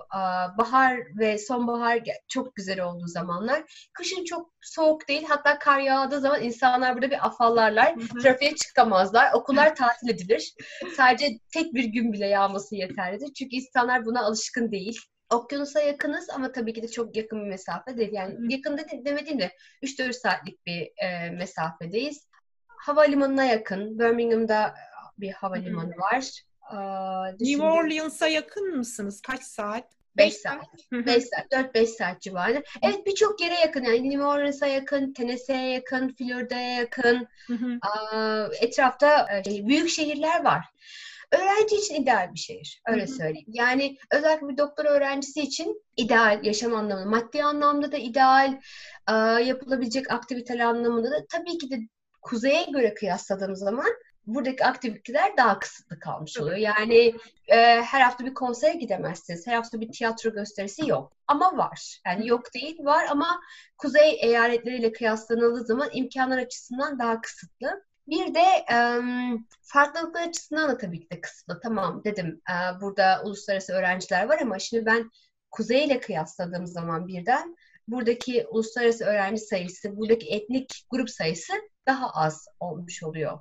Bahar ve sonbahar çok güzel olduğu zamanlar. Kışın çok soğuk değil. Hatta kar yağdığı zaman insanlar burada bir afallarlar. Trafiğe çıkamazlar. Okullar tatil edilir. Sadece tek bir gün bile yağması yeterlidir. Çünkü insanlar buna alışkın değil. Okyanusa yakınız ama tabii ki de çok yakın bir mesafe değil. Yani Hı. yakın dedi, demediğim de 3-4 saatlik bir e, mesafedeyiz. Havalimanına yakın. Birmingham'da bir havalimanı Hı. var.
Aa, New Orleans'a yakın mısınız? Kaç saat?
5 saat. 5 saat. 4-5 saat civarı. Evet birçok yere yakın. Yani New Orleans'a yakın, Tennessee'ye yakın, Florida'ya yakın. Aa, etrafta e, büyük şehirler var. Öğrenci için ideal bir şehir. Öyle Hı-hı. söyleyeyim. Yani özellikle bir doktor öğrencisi için ideal yaşam anlamında, maddi anlamda da ideal, e, yapılabilecek aktiviteler anlamında da tabii ki de kuzeye göre kıyasladığımız zaman buradaki aktiviteler daha kısıtlı kalmış oluyor. Yani e, her hafta bir konsere gidemezsiniz. Her hafta bir tiyatro gösterisi yok. Ama var. Yani yok değil var ama kuzey eyaletleriyle kıyaslanıldığı zaman imkanlar açısından daha kısıtlı. Bir de e, farklılıklar açısından da tabii ki de kısıtlı. Tamam dedim e, burada uluslararası öğrenciler var ama şimdi ben Kuzey ile kıyasladığım zaman birden buradaki uluslararası öğrenci sayısı, buradaki etnik grup sayısı daha az olmuş oluyor.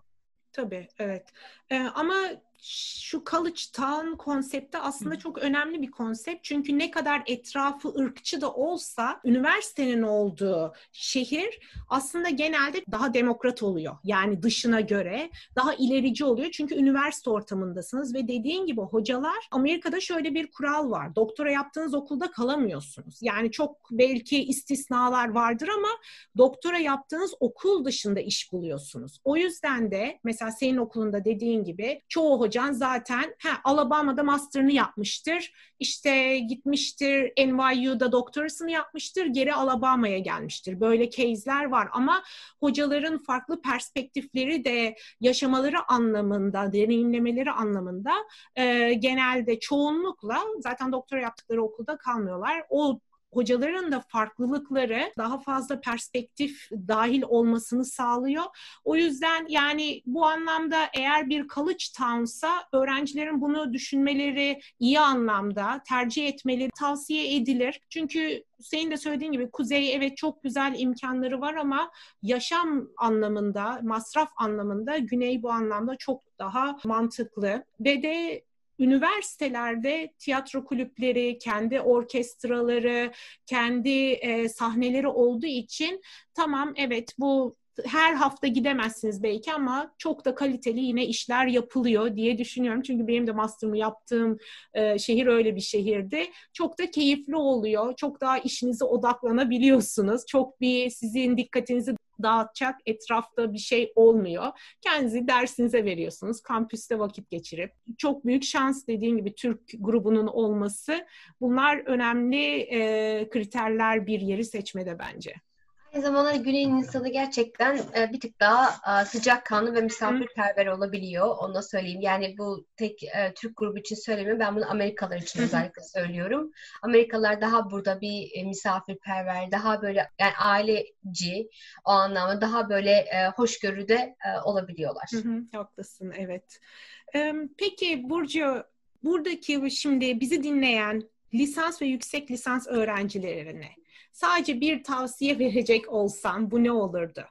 Tabii, evet. Ee, ama şu college town konsepti aslında çok önemli bir konsept. Çünkü ne kadar etrafı ırkçı da olsa üniversitenin olduğu şehir aslında genelde daha demokrat oluyor. Yani dışına göre daha ilerici oluyor. Çünkü üniversite ortamındasınız ve dediğin gibi hocalar Amerika'da şöyle bir kural var. Doktora yaptığınız okulda kalamıyorsunuz. Yani çok belki istisnalar vardır ama doktora yaptığınız okul dışında iş buluyorsunuz. O yüzden de mesela senin okulunda dediğin gibi çoğu hocan zaten he, Alabama'da master'ını yapmıştır. İşte gitmiştir NYU'da doktorasını yapmıştır. Geri Alabama'ya gelmiştir. Böyle case'ler var ama hocaların farklı perspektifleri de yaşamaları anlamında, deneyimlemeleri anlamında e, genelde çoğunlukla zaten doktora yaptıkları okulda kalmıyorlar. O hocaların da farklılıkları daha fazla perspektif dahil olmasını sağlıyor. O yüzden yani bu anlamda eğer bir college town'sa öğrencilerin bunu düşünmeleri iyi anlamda tercih etmeleri tavsiye edilir. Çünkü senin de söylediğin gibi Kuzey evet çok güzel imkanları var ama yaşam anlamında, masraf anlamında Güney bu anlamda çok daha mantıklı. Ve de üniversitelerde tiyatro kulüpleri, kendi orkestraları, kendi e, sahneleri olduğu için tamam evet bu her hafta gidemezsiniz belki ama çok da kaliteli yine işler yapılıyor diye düşünüyorum. Çünkü benim de master'ımı yaptığım e, şehir öyle bir şehirdi. Çok da keyifli oluyor. Çok daha işinize odaklanabiliyorsunuz. Çok bir sizin dikkatinizi dağıtacak etrafta bir şey olmuyor. Kendinizi dersinize veriyorsunuz. Kampüste vakit geçirip. Çok büyük şans dediğim gibi Türk grubunun olması. Bunlar önemli e, kriterler bir yeri seçmede bence.
Aynı zamanda Güney'in insanı gerçekten e, bir tık daha e, sıcakkanlı ve misafirperver olabiliyor. Onu da söyleyeyim. Yani bu tek e, Türk grubu için söylemiyorum. Ben bunu Amerikalılar için özellikle söylüyorum. Amerikalılar daha burada bir e, misafirperver, daha böyle yani aileci o anlamda daha böyle e, hoşgörüde e, olabiliyorlar.
Hı hı, haklısın, evet. E, peki Burcu, buradaki şimdi bizi dinleyen lisans ve yüksek lisans öğrencilerine sadece bir tavsiye verecek olsan bu ne olurdu?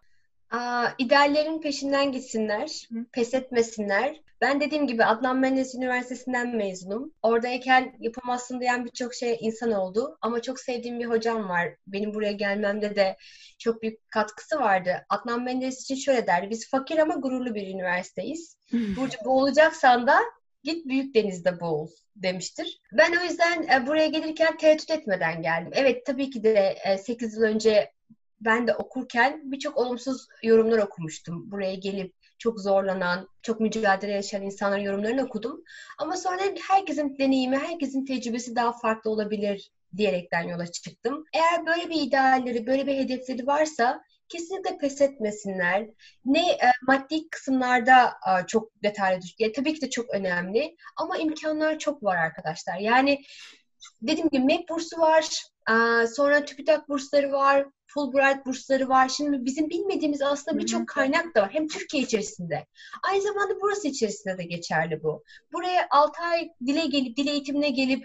Aa, ideallerin peşinden gitsinler, Hı. pes etmesinler. Ben dediğim gibi Adnan Menderes Üniversitesi'nden mezunum. Oradayken yapamazsın diyen birçok şey insan oldu. Ama çok sevdiğim bir hocam var. Benim buraya gelmemde de çok büyük katkısı vardı. Adnan Menderes için şöyle derdi. Biz fakir ama gururlu bir üniversiteyiz. Burcu boğulacaksan da git büyük denizde boğul demiştir. Ben o yüzden e, buraya gelirken tereddüt etmeden geldim. Evet tabii ki de e, 8 yıl önce ben de okurken birçok olumsuz yorumlar okumuştum. Buraya gelip çok zorlanan, çok mücadele yaşayan insanların yorumlarını okudum. Ama sonra herkesin deneyimi, herkesin tecrübesi daha farklı olabilir diyerekten yola çıktım. Eğer böyle bir idealleri, böyle bir hedefleri varsa kesinlikle pes etmesinler. Ne e, maddi kısımlarda e, çok detaylı düş. Ya, tabii ki de çok önemli ama imkanlar çok var arkadaşlar. Yani dediğim gibi MEP bursu var, e, sonra TÜBİTAK bursları var, Fulbright bursları var. Şimdi bizim bilmediğimiz aslında birçok kaynak da var. Hem Türkiye içerisinde. Aynı zamanda burası içerisinde de geçerli bu. Buraya 6 ay dile gelip, dil eğitimine gelip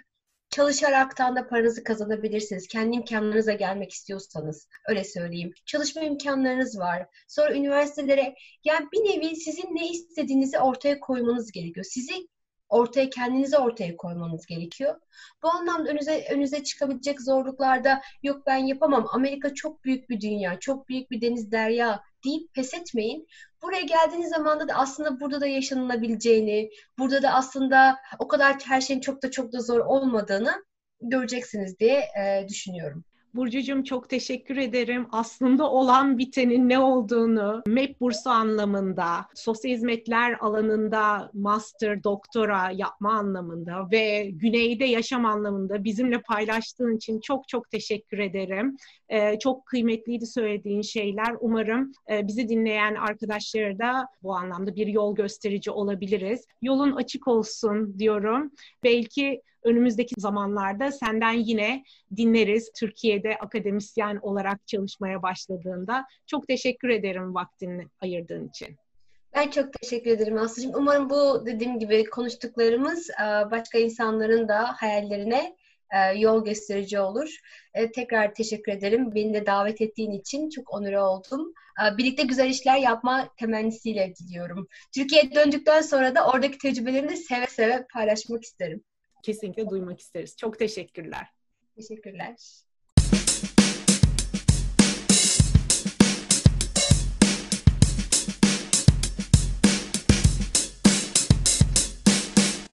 Çalışaraktan da paranızı kazanabilirsiniz. Kendi imkanlarınıza gelmek istiyorsanız. Öyle söyleyeyim. Çalışma imkanlarınız var. Sonra üniversitelere yani bir nevi sizin ne istediğinizi ortaya koymanız gerekiyor. Sizi ortaya kendinizi ortaya koymanız gerekiyor. Bu anlamda önünüze, önünüze çıkabilecek zorluklarda yok ben yapamam. Amerika çok büyük bir dünya, çok büyük bir deniz derya deyip pes etmeyin. Buraya geldiğiniz zaman da aslında burada da yaşanılabileceğini, burada da aslında o kadar her şeyin çok da çok da zor olmadığını göreceksiniz diye e, düşünüyorum.
Burcucuğum çok teşekkür ederim. Aslında olan bitenin ne olduğunu MEP bursu anlamında, sosyal hizmetler alanında master, doktora yapma anlamında ve güneyde yaşam anlamında bizimle paylaştığın için çok çok teşekkür ederim. Ee, çok kıymetliydi söylediğin şeyler. Umarım e, bizi dinleyen arkadaşlara da bu anlamda bir yol gösterici olabiliriz. Yolun açık olsun diyorum. Belki önümüzdeki zamanlarda senden yine dinleriz Türkiye'de akademisyen olarak çalışmaya başladığında. Çok teşekkür ederim vaktini ayırdığın için.
Ben çok teşekkür ederim Aslı'cığım. Umarım bu dediğim gibi konuştuklarımız e, başka insanların da hayallerine e, yol gösterici olur. E, tekrar teşekkür ederim. Beni de davet ettiğin için çok onur oldum. Birlikte güzel işler yapma temennisiyle gidiyorum. Türkiye'ye döndükten sonra da oradaki tecrübelerimi de seve seve paylaşmak isterim
kesinlikle duymak isteriz. Çok teşekkürler.
Teşekkürler.